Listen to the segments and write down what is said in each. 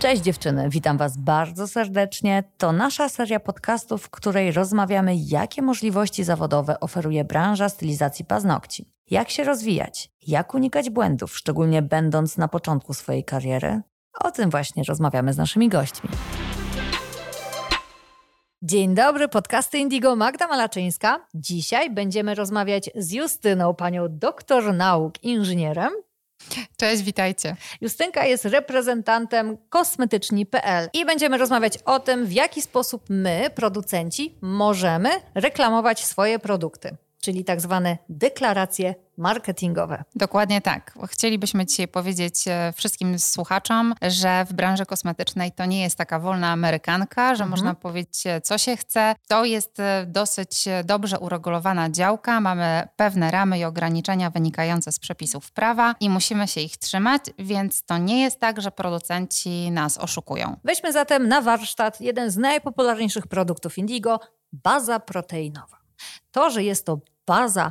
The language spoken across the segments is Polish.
Cześć dziewczyny, witam Was bardzo serdecznie. To nasza seria podcastów, w której rozmawiamy, jakie możliwości zawodowe oferuje branża stylizacji paznokci. Jak się rozwijać, jak unikać błędów, szczególnie będąc na początku swojej kariery. O tym właśnie rozmawiamy z naszymi gośćmi. Dzień dobry, podcasty Indigo Magda Malaczyńska. Dzisiaj będziemy rozmawiać z Justyną, panią doktor nauk, inżynierem, Cześć, witajcie. Justynka jest reprezentantem kosmetyczni.pl i będziemy rozmawiać o tym, w jaki sposób my, producenci, możemy reklamować swoje produkty, czyli tak zwane deklaracje marketingowe. Dokładnie tak. Chcielibyśmy dzisiaj powiedzieć e, wszystkim słuchaczom, że w branży kosmetycznej to nie jest taka wolna amerykanka, że mhm. można powiedzieć, e, co się chce. To jest e, dosyć dobrze uregulowana działka. Mamy pewne ramy i ograniczenia wynikające z przepisów prawa i musimy się ich trzymać, więc to nie jest tak, że producenci nas oszukują. Weźmy zatem na warsztat jeden z najpopularniejszych produktów Indigo baza proteinowa. To, że jest to baza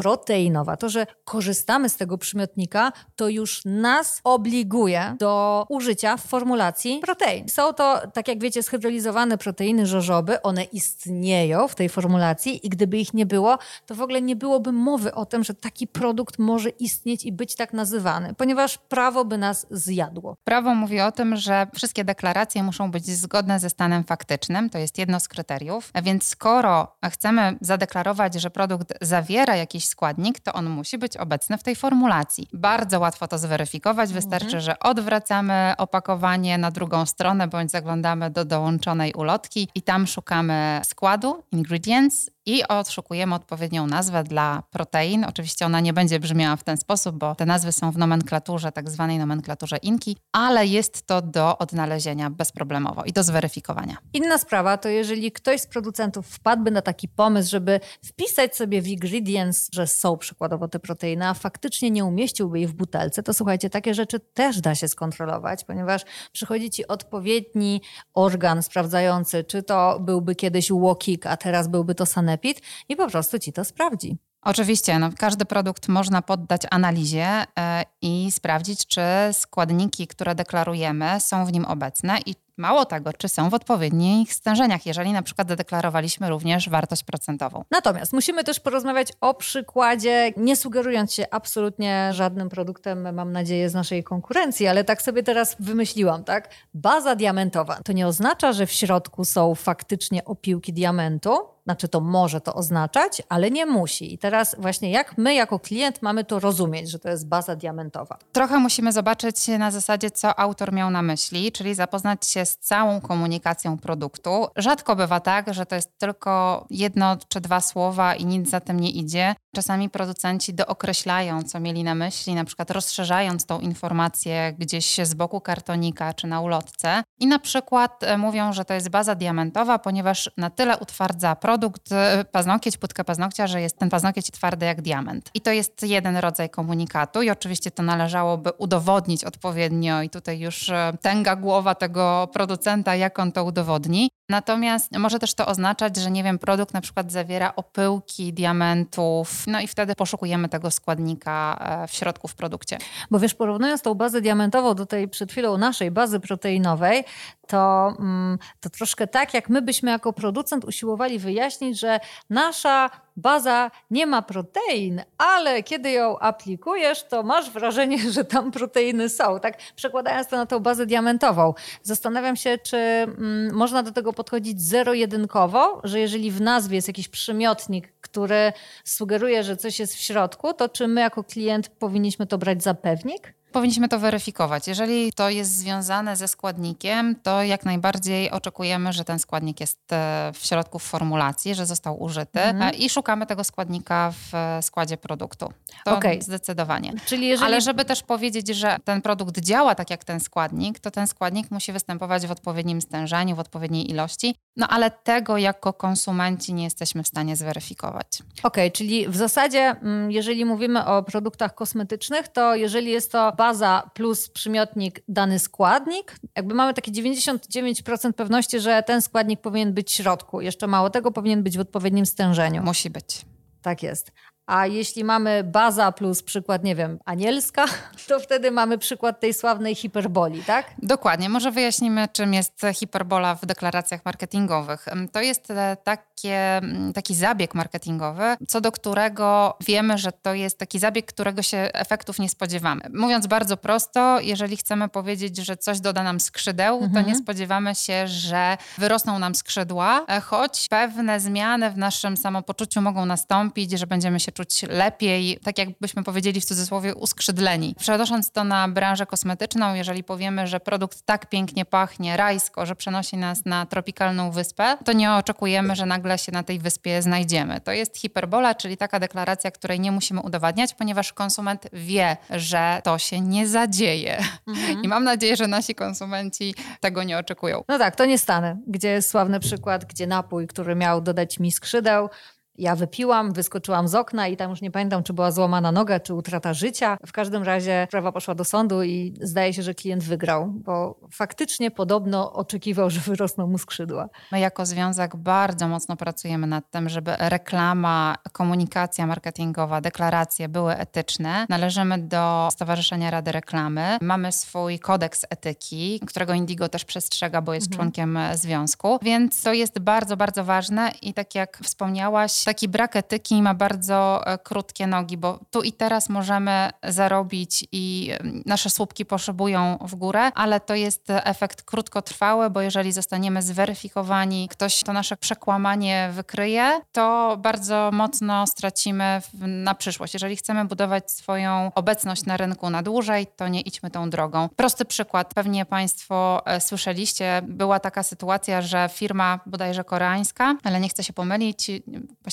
proteinowa. To, że korzystamy z tego przymiotnika, to już nas obliguje do użycia w formulacji protein. Są to, tak jak wiecie, schydrolizowane proteiny żożoby. One istnieją w tej formulacji i gdyby ich nie było, to w ogóle nie byłoby mowy o tym, że taki produkt może istnieć i być tak nazywany, ponieważ prawo by nas zjadło. Prawo mówi o tym, że wszystkie deklaracje muszą być zgodne ze stanem faktycznym. To jest jedno z kryteriów. Więc skoro chcemy zadeklarować, że produkt zawiera jakieś składnik, to on musi być obecny w tej formulacji. Bardzo łatwo to zweryfikować. Wystarczy, mhm. że odwracamy opakowanie na drugą stronę bądź zaglądamy do dołączonej ulotki i tam szukamy składu, ingredients i odszukujemy odpowiednią nazwę dla protein. Oczywiście ona nie będzie brzmiała w ten sposób, bo te nazwy są w nomenklaturze, tak zwanej nomenklaturze INKI, ale jest to do odnalezienia bezproblemowo i do zweryfikowania. Inna sprawa to jeżeli ktoś z producentów wpadłby na taki pomysł, żeby wpisać sobie w ingredients, że są przykładowo te proteiny, a faktycznie nie umieściłby ich w butelce, to słuchajcie, takie rzeczy też da się skontrolować, ponieważ przychodzi ci odpowiedni organ sprawdzający, czy to byłby kiedyś Łokik, a teraz byłby to Sanepid, sanepid i po prostu ci to sprawdzi. Oczywiście, no, każdy produkt można poddać analizie e, i sprawdzić, czy składniki, które deklarujemy, są w nim obecne i Mało tego, czy są w odpowiednich stężeniach, jeżeli na przykład zadeklarowaliśmy również wartość procentową. Natomiast musimy też porozmawiać o przykładzie, nie sugerując się absolutnie żadnym produktem, mam nadzieję, z naszej konkurencji, ale tak sobie teraz wymyśliłam, tak? Baza diamentowa. To nie oznacza, że w środku są faktycznie opiłki diamentu, znaczy to może to oznaczać, ale nie musi. I teraz właśnie jak my jako klient mamy to rozumieć, że to jest baza diamentowa? Trochę musimy zobaczyć na zasadzie, co autor miał na myśli, czyli zapoznać się z całą komunikacją produktu. Rzadko bywa tak, że to jest tylko jedno czy dwa słowa i nic za tym nie idzie. Czasami producenci dookreślają, co mieli na myśli, na przykład rozszerzając tą informację gdzieś z boku kartonika czy na ulotce. I na przykład e, mówią, że to jest baza diamentowa, ponieważ na tyle utwardza produkt, e, paznokieć, płytkę paznokcia, że jest ten paznokieć twardy jak diament. I to jest jeden rodzaj komunikatu i oczywiście to należałoby udowodnić odpowiednio i tutaj już e, tęga głowa tego producenta, jak on to udowodni. Natomiast może też to oznaczać, że nie wiem, produkt na przykład zawiera opyłki diamentów, no i wtedy poszukujemy tego składnika e, w środku w produkcie. Bo wiesz, porównując tą bazę diamentową do tej przed chwilą naszej bazy proteinowej, to, mm, to troszkę tak, jak my byśmy jako producent usiłowali wyjaśnić, że nasza baza nie ma protein, ale kiedy ją aplikujesz, to masz wrażenie, że tam proteiny są. Tak przekładając to na tą bazę diamentową. Zastanawiam się, czy mm, można do tego podchodzić zero-jedynkowo, że jeżeli w nazwie jest jakiś przymiotnik, który sugeruje, że coś jest w środku, to czy my jako klient powinniśmy to brać za pewnik? Powinniśmy to weryfikować. Jeżeli to jest związane ze składnikiem, to jak najbardziej oczekujemy, że ten składnik jest e, w środku w formulacji, że został użyty mhm. E, i szukamy tego składnika w e, składzie produktu. To okay. zdecydowanie. Czyli jeżeli... Ale żeby też powiedzieć, że ten produkt działa tak jak ten składnik, to ten składnik musi występować w odpowiednim stężeniu, w odpowiedniej ilości, no ale tego jako konsumenci nie jesteśmy w stanie zweryfikować. Okej, okay, czyli w zasadzie mm, jeżeli mówimy o produktach kosmetycznych, to jeżeli jest to baza plus przymiotnik dany składnik, jakby mamy takie 99% pewności, że ten składnik powinien być w środku. Jeszcze mało tego, powinien być w odpowiednim stężeniu. Musi być. Tak jest. A jeśli mamy baza plus przykład, nie wiem, anielska, to wtedy mamy przykład tej sławnej hiperboli, tak? Dokładnie. Może wyjaśnimy, czym jest hiperbola w deklaracjach marketingowych. To jest e, takie, taki zabieg marketingowy, co do którego wiemy, że to jest taki zabieg, którego się efektów nie spodziewamy. Mówiąc bardzo prosto, jeżeli chcemy powiedzieć, że coś doda nam skrzydeł, mhm. to nie spodziewamy się, że wyrosną nam skrzydła, e, choć pewne zmiany w naszym samopoczuciu mogą nastąpić, że będziemy się czuć lepiej, tak jakbyśmy powiedzieli w cudzysłowie, uskrzydleni. Przenosząc to na branżę kosmetyczną, jeżeli powiemy, że produkt tak pięknie pachnie, rajsko, że przenosi nas na tropikalną wyspę, to nie oczekujemy, że nagle się na tej wyspie znajdziemy. To jest hiperbola, czyli taka deklaracja, której nie musimy udowadniać, ponieważ konsument wie, że to się nie zadzieje. Mhm. I mam nadzieję, że nasi konsumenci tego nie oczekują. No tak, to nie Stany, gdzie jest sławny przykład, gdzie napój, który miał dodać mi skrzydeł, ja wypiłam, wyskoczyłam z okna i tam już nie pamiętam, czy była złamana noga, czy utrata życia. W każdym razie sprawa poszła do sądu i zdaje się, że klient wygrał, bo faktycznie podobno oczekiwał, że wyrosną mu skrzydła. My jako związek bardzo mocno pracujemy nad tym, żeby reklama, komunikacja marketingowa, deklaracje były etyczne. Należymy do Stowarzyszenia Rady Reklamy. Mamy swój kodeks etyki, którego Indigo też przestrzega, bo jest mhm. członkiem związku. Więc to jest bardzo, bardzo ważne i tak jak wspomniałaś, taki brak etyki ma bardzo e, krótkie nogi, bo tu i teraz możemy zarobić i nasze słupki poszybują w górę, ale to jest efekt krótkotrwały, bo jeżeli zostaniemy zweryfikowani, ktoś to nasze przekłamanie wykryje, to bardzo mocno stracimy na przyszłość. Jeżeli chcemy budować swoją obecność na rynku na dłużej, to nie idźmy tą drogą. Prosty przykład, pewnie Państwo e, słyszeliście, była taka sytuacja, że firma bodajże koreańska, ale nie chcę się pomylić,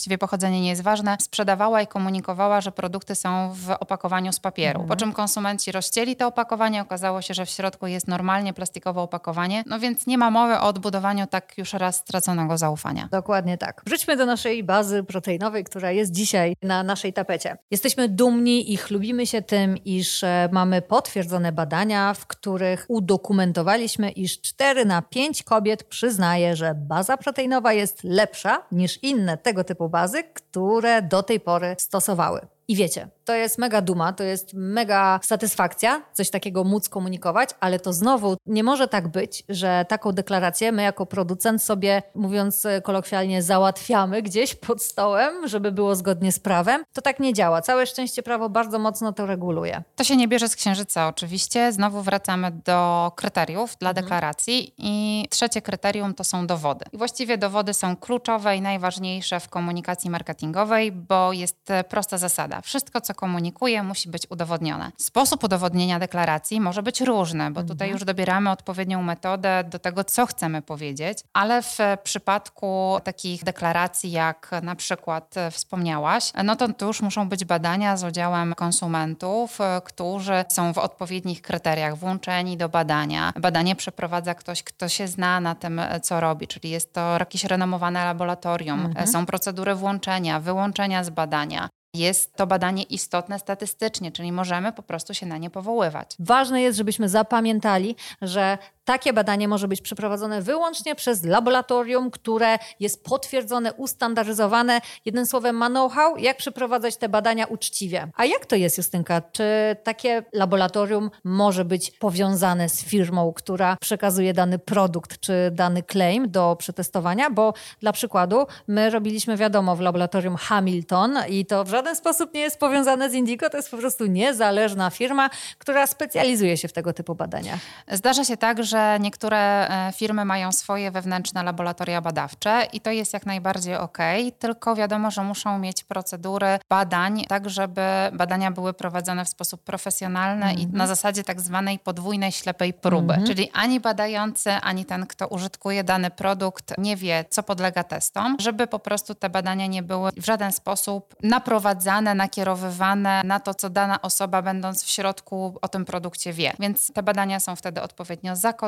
właściwie pochodzenie nie jest ważne, sprzedawała i komunikowała, że produkty są w opakowaniu z papieru. Mhm. Po czym konsumenci rozcięli to opakowanie, okazało się, że w środku jest normalnie plastikowe opakowanie, no więc nie ma mowy o odbudowaniu tak już raz straconego zaufania. Dokładnie tak. Wróćmy do naszej bazy proteinowej, która jest dzisiaj na naszej tapecie. Jesteśmy dumni i chlubimy się tym, iż e, mamy potwierdzone badania, w których udokumentowaliśmy, iż 4 na 5 kobiet przyznaje, że baza proteinowa jest lepsza niż inne tego typu bazy, które do tej pory stosowały. I wiecie, to jest mega duma, to jest mega satysfakcja, coś takiego móc komunikować, ale to znowu nie może tak być, że taką deklarację my jako producent sobie, mówiąc kolokwialnie, załatwiamy gdzieś pod stołem, żeby było zgodnie z prawem. To tak nie działa. Całe szczęście prawo bardzo mocno to reguluje. To się nie bierze z księżyca oczywiście. Znowu wracamy do kryteriów dla mhm. deklaracji i trzecie kryterium to są dowody. I właściwie dowody są kluczowe i najważniejsze w komunikacji marketingowej, bo jest prosta zasada. Wszystko, co komunikuje, musi być udowodnione. Sposób udowodnienia deklaracji może być różny, bo tutaj mhm. już dobieramy odpowiednią metodę do tego, co chcemy powiedzieć, ale w przypadku takich deklaracji, jak na przykład wspomniałaś, no to, to już muszą być badania z udziałem konsumentów, którzy są w odpowiednich kryteriach włączeni do badania. Badanie przeprowadza ktoś, kto się zna na tym, co robi, czyli jest to jakieś renomowane laboratorium, mhm. są procedury włączenia, wyłączenia z badania jest to badanie istotne statystycznie, czyli możemy po prostu się na nie powoływać. Ważne jest, żebyśmy zapamiętali, że takie badanie może być przeprowadzone wyłącznie przez laboratorium, które jest potwierdzone, ustandaryzowane. Jednym słowem, ma know-how, jak przeprowadzać te badania uczciwie. A jak to jest, Justynka? Czy takie laboratorium może być powiązane z firmą, która przekazuje dany produkt czy dany claim do przetestowania? Bo dla przykładu, my robiliśmy, wiadomo, w laboratorium Hamilton i to w żaden sposób nie jest powiązane z Indigo, to jest po prostu niezależna firma, która specjalizuje się w tego typu badaniach. Zdarza się tak, że że niektóre e, firmy mają swoje wewnętrzne laboratoria badawcze i to jest jak najbardziej ok, tylko wiadomo, że muszą mieć procedury badań, tak żeby badania były prowadzone w sposób profesjonalny mm -hmm. i mhm. na zasadzie tak zwanej podwójnej ślepej próby. Mm -hmm. Czyli ani badający, ani ten, kto użytkuje dany produkt, nie wie, co podlega testom, żeby po prostu te badania nie były w żaden sposób naprowadzane, nakierowywane na to, co dana osoba, będąc w środku, o tym produkcie wie. Więc te badania są wtedy odpowiednio zakończone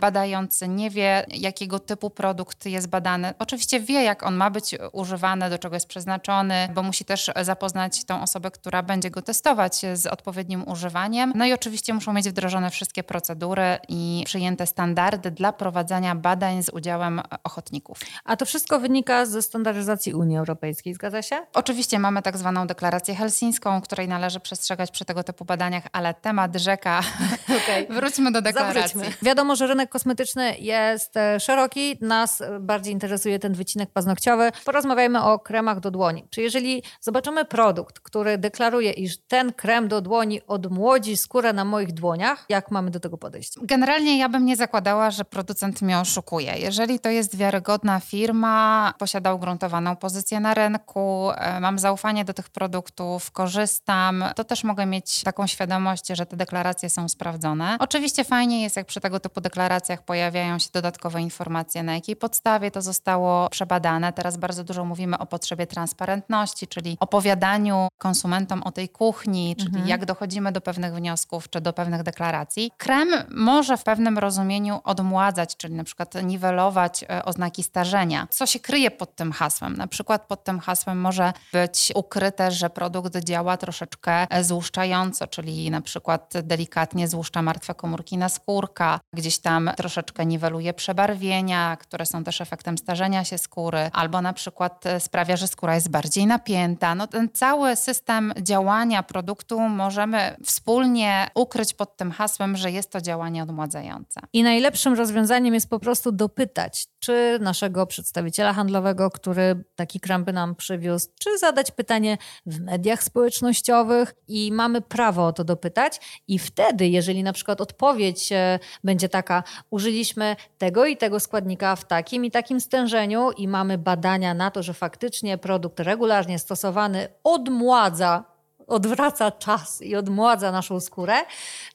Badający nie wie, jakiego typu produkt jest badany. Oczywiście wie, jak on ma być używany, do czego jest przeznaczony, bo musi też zapoznać tą osobę, która będzie go testować z odpowiednim używaniem. No i oczywiście muszą mieć wdrożone wszystkie procedury i przyjęte standardy dla prowadzenia badań z udziałem ochotników. A to wszystko wynika ze standaryzacji Unii Europejskiej, zgadza się? Oczywiście mamy tak zwaną deklarację helsińską, której należy przestrzegać przy tego typu badaniach, ale temat rzeka. Okay. Wróćmy do deklaracji. Zawróćmy. Wiadomo, że rynek kosmetyczny jest e, szeroki. Nas bardziej interesuje ten wycinek paznokciowy. Porozmawiajmy o kremach do dłoni. Czy jeżeli zobaczymy produkt, który deklaruje, iż ten krem do dłoni odmłodzi skórę na moich dłoniach, jak mamy do tego podejść? Generalnie ja bym nie zakładała, że producent mnie oszukuje. Jeżeli to jest wiarygodna firma, posiada ugruntowaną pozycję na rynku, e, mam zaufanie do tych produktów, korzystam, to też mogę mieć taką świadomość, że te deklaracje są sprawdzone. Oczywiście fajnie jest, jak przy tego typu deklaracjach pojawiają się dodatkowe informacje, na jakiej podstawie to zostało przebadane. Teraz bardzo dużo mówimy o potrzebie transparentności, czyli opowiadaniu konsumentom o tej kuchni, czyli mhm. jak dochodzimy do pewnych wniosków czy do pewnych deklaracji. Krem może w pewnym rozumieniu odmładzać, czyli na przykład niwelować e, oznaki starzenia. Co się kryje pod tym hasłem? Na przykład pod tym hasłem może być ukryte, że produkt działa troszeczkę złuszczająco, czyli na przykład delikatnie złuszcza martwe komórki na skórka, gdzieś tam troszeczkę niweluje przebarwienia, które są też efektem starzenia się skóry, albo na przykład e, sprawia, że skóra jest bardziej napięta. No ten cały system działania produktu możemy wspólnie ukryć pod tym hasłem, że jest to działanie odmładzające. I najlepszym rozwiązaniem jest po prostu dopytać, czy naszego przedstawiciela handlowego, który taki krem by nam przywiózł, czy zadać pytanie w mediach społecznościowych i mamy prawo o to dopytać. I wtedy, jeżeli na przykład odpowiedź e, będzie taka, użyliśmy tego i tego składnika w takim i takim stężeniu i mamy badania na to, że faktycznie produkt regularnie stosowany odmładza odwraca czas i odmładza naszą skórę,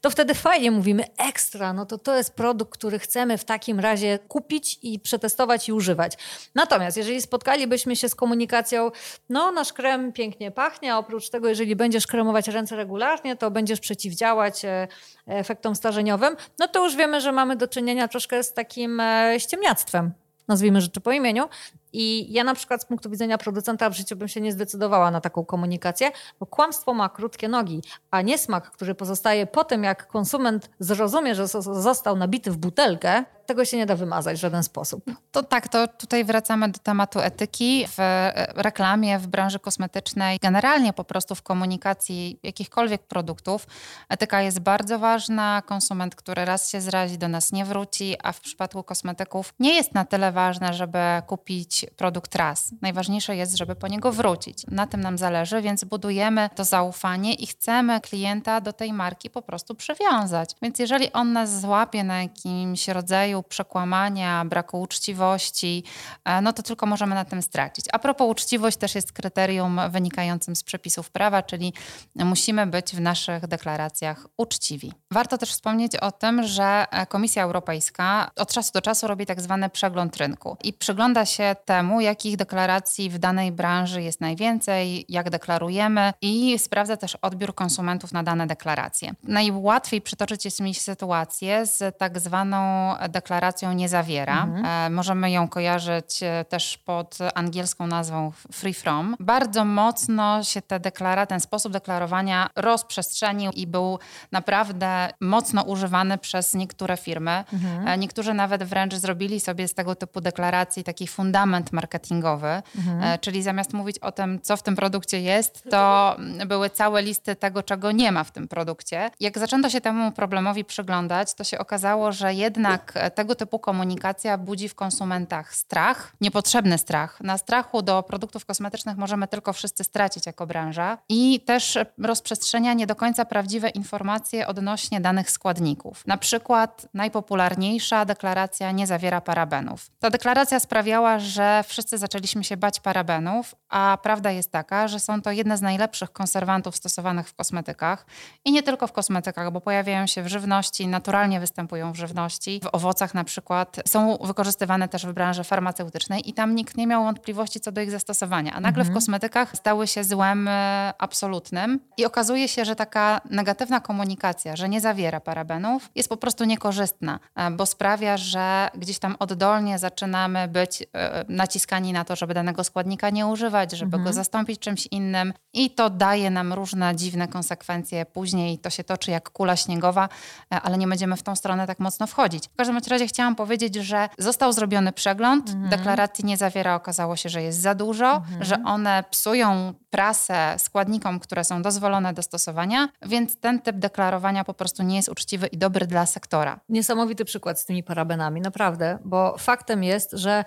to wtedy fajnie mówimy ekstra, no to to jest produkt, który chcemy w takim razie kupić i przetestować i używać. Natomiast jeżeli spotkalibyśmy się z komunikacją, no nasz krem pięknie pachnie, a oprócz tego jeżeli będziesz kremować ręce regularnie, to będziesz przeciwdziałać e, efektom starzeniowym, no to już wiemy, że mamy do czynienia troszkę z takim e, ściemniactwem nazwijmy rzeczy po imieniu. I ja na przykład z punktu widzenia producenta w życiu bym się nie zdecydowała na taką komunikację, bo kłamstwo ma krótkie nogi, a niesmak, który pozostaje po tym, jak konsument zrozumie, że został nabity w butelkę, tego się nie da wymazać w żaden sposób. To tak, to tutaj wracamy do tematu etyki w e, reklamie, w branży kosmetycznej, generalnie po prostu w komunikacji jakichkolwiek produktów. Etyka jest bardzo ważna. Konsument, który raz się zrazi, do nas nie wróci, a w przypadku kosmetyków nie jest na tyle ważne, żeby kupić produkt raz. Najważniejsze jest, żeby po niego wrócić. Na tym nam zależy, więc budujemy to zaufanie i chcemy klienta do tej marki po prostu przywiązać. Więc jeżeli on nas złapie na jakimś rodzaju przekłamania, braku uczciwości, e, no to tylko możemy na tym stracić. A propos uczciwość też jest kryterium wynikającym z przepisów prawa, czyli musimy być w naszych deklaracjach uczciwi. Warto też wspomnieć o tym, że Komisja Europejska od czasu do czasu robi tak zwany przegląd rynku i przygląda się temu, jakich deklaracji w danej branży jest najwięcej, jak deklarujemy i sprawdza też odbiór konsumentów na dane deklaracje. Najłatwiej przytoczyć jest mi sytuację z tak zwaną deklaracją deklaracją nie zawiera. Mhm. E, możemy ją kojarzyć e, też pod angielską nazwą free from. Bardzo mocno się te deklara, ten sposób deklarowania rozprzestrzenił i był naprawdę mocno używany przez niektóre firmy. Mhm. E, niektórzy nawet wręcz zrobili sobie z tego typu deklaracji taki fundament marketingowy, mhm. czyli zamiast mówić o tym, co w tym produkcie jest, to były całe listy tego, czego nie ma w tym produkcie. Jak zaczęto się temu problemowi przyglądać, to się okazało, że jednak tego typu komunikacja budzi w konsumentach strach, niepotrzebny strach. Na strachu do produktów kosmetycznych możemy tylko wszyscy stracić jako branża i też rozprzestrzenia nie do końca prawdziwe informacje odnośnie danych składników. Na przykład najpopularniejsza deklaracja nie zawiera parabenów. Ta deklaracja sprawiała, że wszyscy zaczęliśmy się bać parabenów, a prawda jest taka, że są to jedne z najlepszych konserwantów stosowanych w kosmetykach i nie tylko w kosmetykach, bo pojawiają się w żywności, naturalnie występują w żywności, w owocach owocach na przykład są wykorzystywane też w branży farmaceutycznej i tam nikt nie miał wątpliwości co do ich zastosowania. A nagle mhm. w kosmetykach stały się złem e, absolutnym i okazuje się, że taka negatywna komunikacja, że nie zawiera parabenów, jest po prostu niekorzystna, e, bo sprawia, że gdzieś tam oddolnie zaczynamy być e, naciskani na to, żeby danego składnika nie używać, żeby mhm. go zastąpić czymś innym i to daje nam różne dziwne konsekwencje później. To się toczy jak kula śniegowa, ale nie będziemy w tą stronę tak mocno wchodzić. W każdym razie chciałam powiedzieć, że został zrobiony przegląd, mhm. deklaracji nie zawiera, okazało się, że jest za dużo, mhm. że one psują prasę składnikom, które są dozwolone do stosowania, więc ten typ deklarowania po prostu nie jest uczciwy i dobry dla sektora. Niesamowity przykład z tymi parabenami, naprawdę, bo faktem jest, że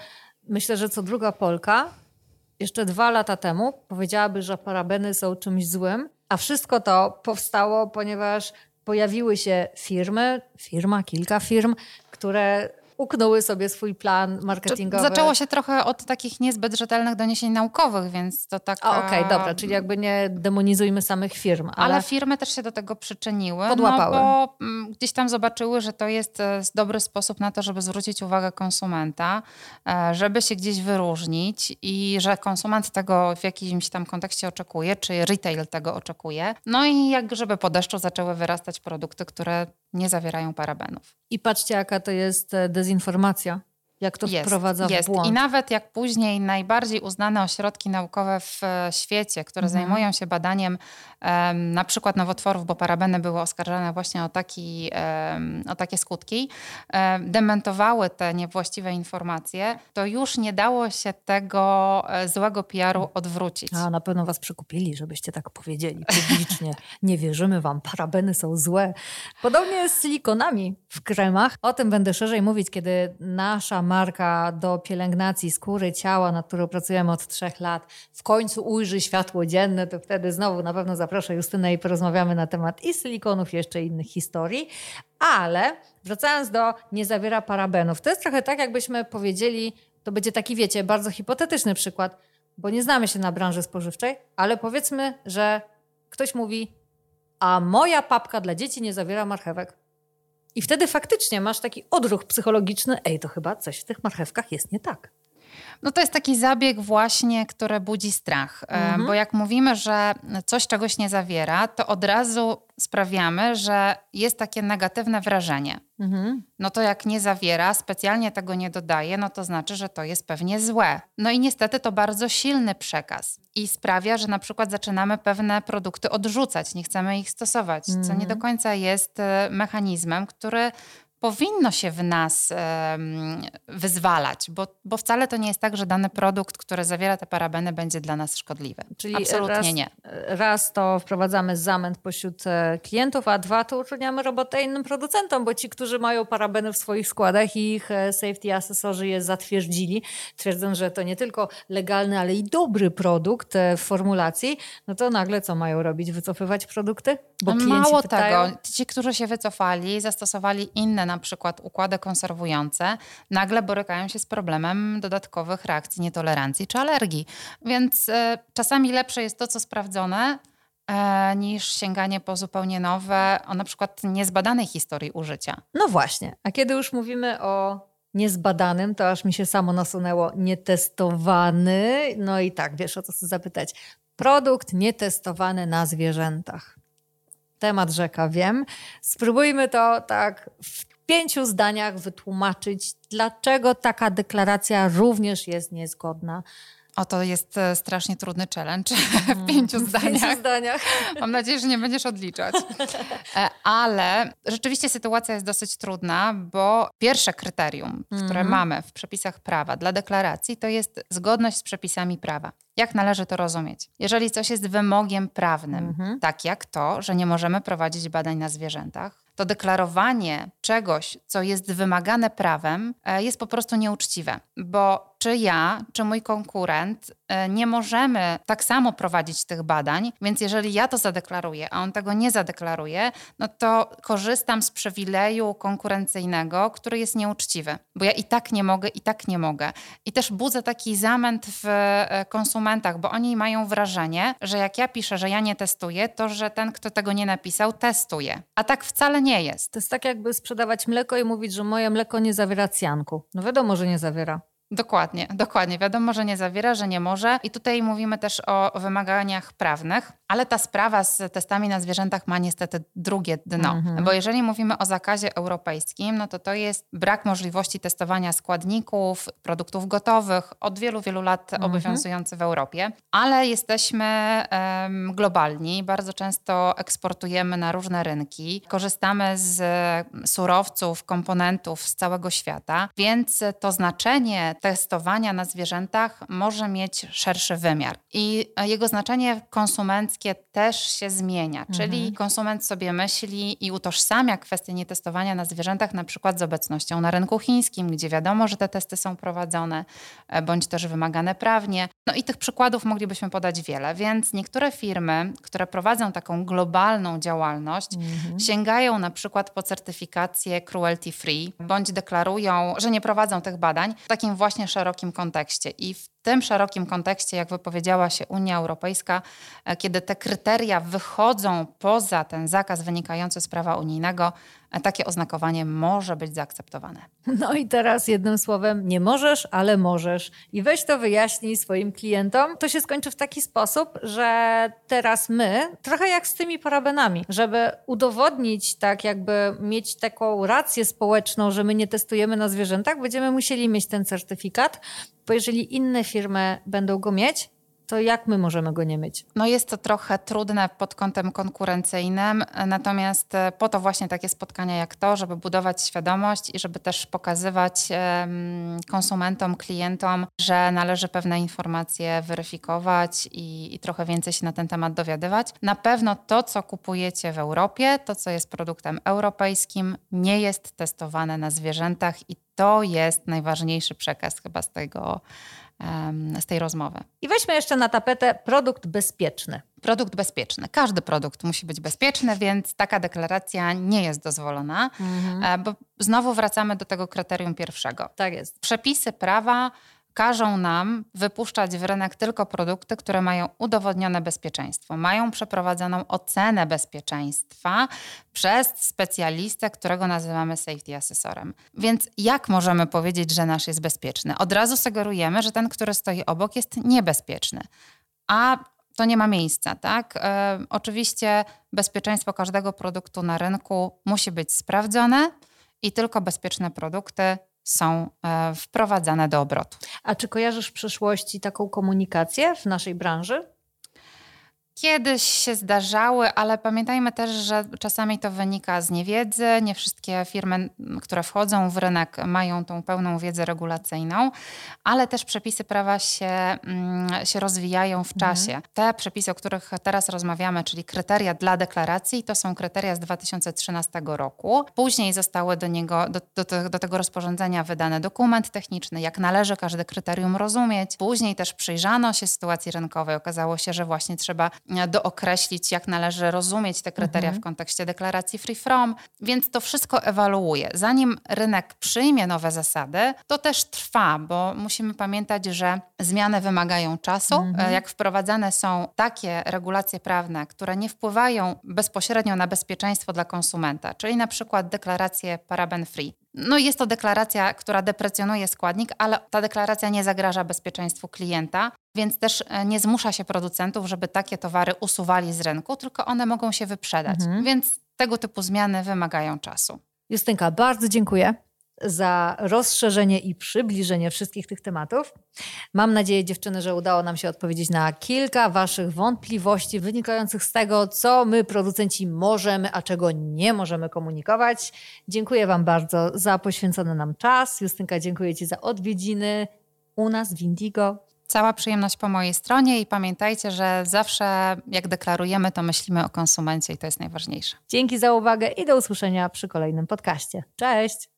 myślę, że co druga Polka jeszcze dwa lata temu powiedziałaby, że parabeny są czymś złym, a wszystko to powstało, ponieważ pojawiły się firmy, firma, kilka firm, które uknęły sobie swój plan marketingowy. Zaczęło się trochę od takich niezbyt rzetelnych doniesień naukowych, więc to tak. Okej, okay, dobra, czyli jakby nie demonizujmy samych firm. Ale... ale... firmy też się do tego przyczyniły. Podłapały. No bo mm, gdzieś tam zobaczyły, że to jest e, dobry sposób na to, żeby zwrócić uwagę konsumenta, e, żeby się gdzieś wyróżnić i że konsument tego w jakimś tam kontekście oczekuje, czy retail tego oczekuje. No i jak żeby po deszczu zaczęły wyrastać produkty, które nie zawierają parabenów. I patrzcie, jaka to jest e, dezinformacja jak to jest, wprowadza jest. w błąd. I nawet jak później najbardziej uznane ośrodki naukowe w e, świecie, które mhm. zajmują się badaniem um, na przykład nowotworów, bo parabeny były oskarżane właśnie o, taki, um, o takie skutki, um, dementowały te niewłaściwe informacje, to już nie dało się tego e, złego PR-u odwrócić. A na pewno was przekupili, żebyście tak powiedzieli publicznie. nie wierzymy wam, parabeny są złe. Podobnie jest z silikonami w kremach. O tym będę szerzej mówić, kiedy nasza marka do pielęgnacji skóry, ciała, nad którą pracujemy od trzech lat, w końcu ujrzy światło dzienne, to wtedy znowu na pewno zaproszę Justynę i porozmawiamy na temat i silikonów, i jeszcze innych historii. Ale wracając do nie zawiera parabenów, to jest trochę tak, jakbyśmy powiedzieli, to będzie taki, wiecie, bardzo hipotetyczny przykład, bo nie znamy się na branży spożywczej, ale powiedzmy, że ktoś mówi, a moja papka dla dzieci nie zawiera marchewek. I wtedy faktycznie masz taki odruch psychologiczny, ej, to chyba coś w tych marchewkach jest nie tak. No to jest taki zabieg właśnie, który budzi strach, mhm. bo jak mówimy, że coś czegoś nie zawiera, to od razu sprawiamy, że jest takie negatywne wrażenie. Mhm. No to jak nie zawiera, specjalnie tego nie dodaje, no to znaczy, że to jest pewnie złe. No i niestety to bardzo silny przekaz i sprawia, że na przykład zaczynamy pewne produkty odrzucać, nie chcemy ich stosować, mhm. co nie do mhm. końca jest e, mechanizmem, który powinno się w nas wyzwalać, bo, bo wcale to nie jest tak, że dany produkt, który zawiera te parabeny, będzie dla nas szkodliwy. Czyli Absolutnie raz, nie. Raz to wprowadzamy zamęt pośród e, klientów, a dwa to utrudniamy robotę innym producentom, bo ci, którzy mają parabeny w swoich składach i ich e, safety asesorzy je zatwierdzili, twierdzą, że to nie tylko legalny, ale i dobry produkt e, w formulacji, no to nagle co mają robić? Wycofywać produkty? Bo Mało pytają... tego, ci, którzy się wycofali, zastosowali inne na przykład układy konserwujące, nagle borykają się z problemem dodatkowych reakcji nietolerancji czy alergii. Więc y, czasami lepsze jest to, co sprawdzone, e, niż sięganie po zupełnie nowe, o na przykład niezbadanej historii użycia. No właśnie, a kiedy już mówimy o niezbadanym, to aż mi się samo nasunęło nietestowany. No i tak, wiesz o co chcę zapytać. Produkt nietestowany na zwierzętach temat rzeka, wiem. Spróbujmy to tak w pięciu zdaniach wytłumaczyć, dlaczego taka deklaracja również jest niezgodna. O, to jest e, strasznie trudny challenge w mm, pięciu zdaniach. W pięciu zdaniach. Mam nadzieję, że nie będziesz odliczać. E, ale rzeczywiście sytuacja jest dosyć trudna, bo pierwsze kryterium, które mm. mamy w przepisach prawa dla deklaracji, to jest zgodność z przepisami prawa. Jak należy to rozumieć? Jeżeli coś jest wymogiem prawnym, mm -hmm. tak jak to, że nie możemy prowadzić badań na zwierzętach, to deklarowanie czegoś, co jest wymagane prawem, e, jest po prostu nieuczciwe, bo czy ja, czy mój konkurent e, nie możemy tak samo prowadzić tych badań, więc jeżeli ja to zadeklaruję, a on tego nie zadeklaruje, no to korzystam z przywileju konkurencyjnego, który jest nieuczciwy, bo ja i tak nie mogę, i tak nie mogę. I też budzę taki zamęt w e, konsumentach, bo oni mają wrażenie, że jak ja piszę, że ja nie testuję, to że ten, kto tego nie napisał, testuje. A tak wcale nie jest. To jest tak jakby sprzedawać mleko i mówić, że moje mleko nie zawiera cjanku. No wiadomo, że nie zawiera. Dokładnie, dokładnie. Wiadomo, że nie zawiera, że nie może. I tutaj mówimy też o wymaganiach prawnych, ale ta sprawa z testami na zwierzętach ma niestety drugie dno. Mhm. Bo jeżeli mówimy o zakazie europejskim, no to to jest brak możliwości testowania składników, produktów gotowych od wielu, wielu lat mhm. obowiązujący w Europie. Ale jesteśmy um, globalni, bardzo często eksportujemy na różne rynki, korzystamy z surowców, komponentów z całego świata, więc to znaczenie testowania na zwierzętach może mieć szerszy wymiar. I jego znaczenie konsumenckie też się zmienia, mhm. czyli konsument sobie myśli i utożsamia kwestię nietestowania na zwierzętach na przykład z obecnością na rynku chińskim, gdzie wiadomo, że te testy są prowadzone, e, bądź też wymagane prawnie. No i tych przykładów moglibyśmy podać wiele, więc niektóre firmy, które prowadzą taką globalną działalność, mhm. sięgają na przykład po certyfikację cruelty free, bądź deklarują, że nie prowadzą tych badań w takim właśnie szerokim kontekście. I w tym szerokim kontekście, jak wypowiedziała się Unia Europejska, e, kiedy te kryteria wychodzą poza ten zakaz wynikający z prawa unijnego, takie oznakowanie może być zaakceptowane. No i teraz jednym słowem, nie możesz, ale możesz. I weź to wyjaśnij swoim klientom. To się skończy w taki sposób, że teraz my, trochę jak z tymi parabenami, żeby udowodnić, tak jakby mieć taką rację społeczną, że my nie testujemy na zwierzętach, będziemy musieli mieć ten certyfikat, bo jeżeli inne firmy będą go mieć, to jak my możemy go nie mieć? No jest to trochę trudne pod kątem konkurencyjnym, natomiast e, po to właśnie takie spotkania jak to, żeby budować świadomość i żeby też pokazywać konsumentom, klientom, że należy pewne informacje weryfikować i, i trochę więcej się na ten temat dowiadywać. Na pewno to, co kupujecie w Europie, to, co jest produktem europejskim, nie jest testowane na zwierzętach i to jest najważniejszy przekaz chyba z tego z tej rozmowy. I weźmy jeszcze na tapetę produkt bezpieczny. Produkt bezpieczny. Każdy produkt musi być bezpieczny, więc taka deklaracja nie jest dozwolona, mhm. E, bo znowu wracamy do tego kryterium pierwszego. Tak jest. Przepisy prawa każą nam wypuszczać w rynek tylko produkty, które mają udowodnione bezpieczeństwo, mają przeprowadzoną ocenę bezpieczeństwa przez specjalistę, którego nazywamy safety assessorem. Więc jak możemy powiedzieć, że nasz jest bezpieczny? Od razu sugerujemy, że ten, który stoi obok, jest niebezpieczny. A to nie ma miejsca, tak? E, oczywiście bezpieczeństwo każdego produktu na rynku musi być sprawdzone i tylko bezpieczne produkty są e, wprowadzane do obrotu. A czy kojarzysz w przeszłości taką komunikację w naszej branży? Kiedyś się zdarzały, ale pamiętajmy też, że czasami to wynika z niewiedzy. Nie wszystkie firmy, które wchodzą w rynek, mają tą pełną wiedzę regulacyjną, ale też przepisy prawa się, mm, się rozwijają w mhm. czasie. Te przepisy, o których teraz rozmawiamy, czyli kryteria dla deklaracji, to są kryteria z 2013 roku. Później zostały do, niego, do, do, do tego rozporządzenia wydany dokument techniczny, jak należy każde kryterium rozumieć. Później też przyjrzano się sytuacji rynkowej. Okazało się, że właśnie trzeba dookreślić, jak należy rozumieć te kryteria mhm. w kontekście deklaracji free from, więc to wszystko ewaluuje. Zanim rynek przyjmie nowe zasady, to też trwa, bo musimy pamiętać, że zmiany wymagają czasu. Mhm. Jak wprowadzane są takie regulacje prawne, które nie wpływają bezpośrednio na bezpieczeństwo dla konsumenta, czyli na przykład deklaracje paraben free, no jest to deklaracja, która deprecjonuje składnik, ale ta deklaracja nie zagraża bezpieczeństwu klienta, więc też e, nie zmusza się producentów, żeby takie towary usuwali z rynku, tylko one mogą się wyprzedać. Mhm. Więc tego typu zmiany wymagają czasu. Justynka, bardzo dziękuję za rozszerzenie i przybliżenie wszystkich tych tematów. Mam nadzieję, dziewczyny, że udało nam się odpowiedzieć na kilka Waszych wątpliwości wynikających z tego, co my, producenci, możemy, a czego nie możemy komunikować. Dziękuję Wam bardzo za poświęcony nam czas. Justynka, dziękuję Ci za odwiedziny u nas w Indigo. Cała przyjemność po mojej stronie i pamiętajcie, że zawsze jak deklarujemy, to myślimy o konsumencie i to jest najważniejsze. Dzięki za uwagę i do usłyszenia przy kolejnym podcaście. Cześć!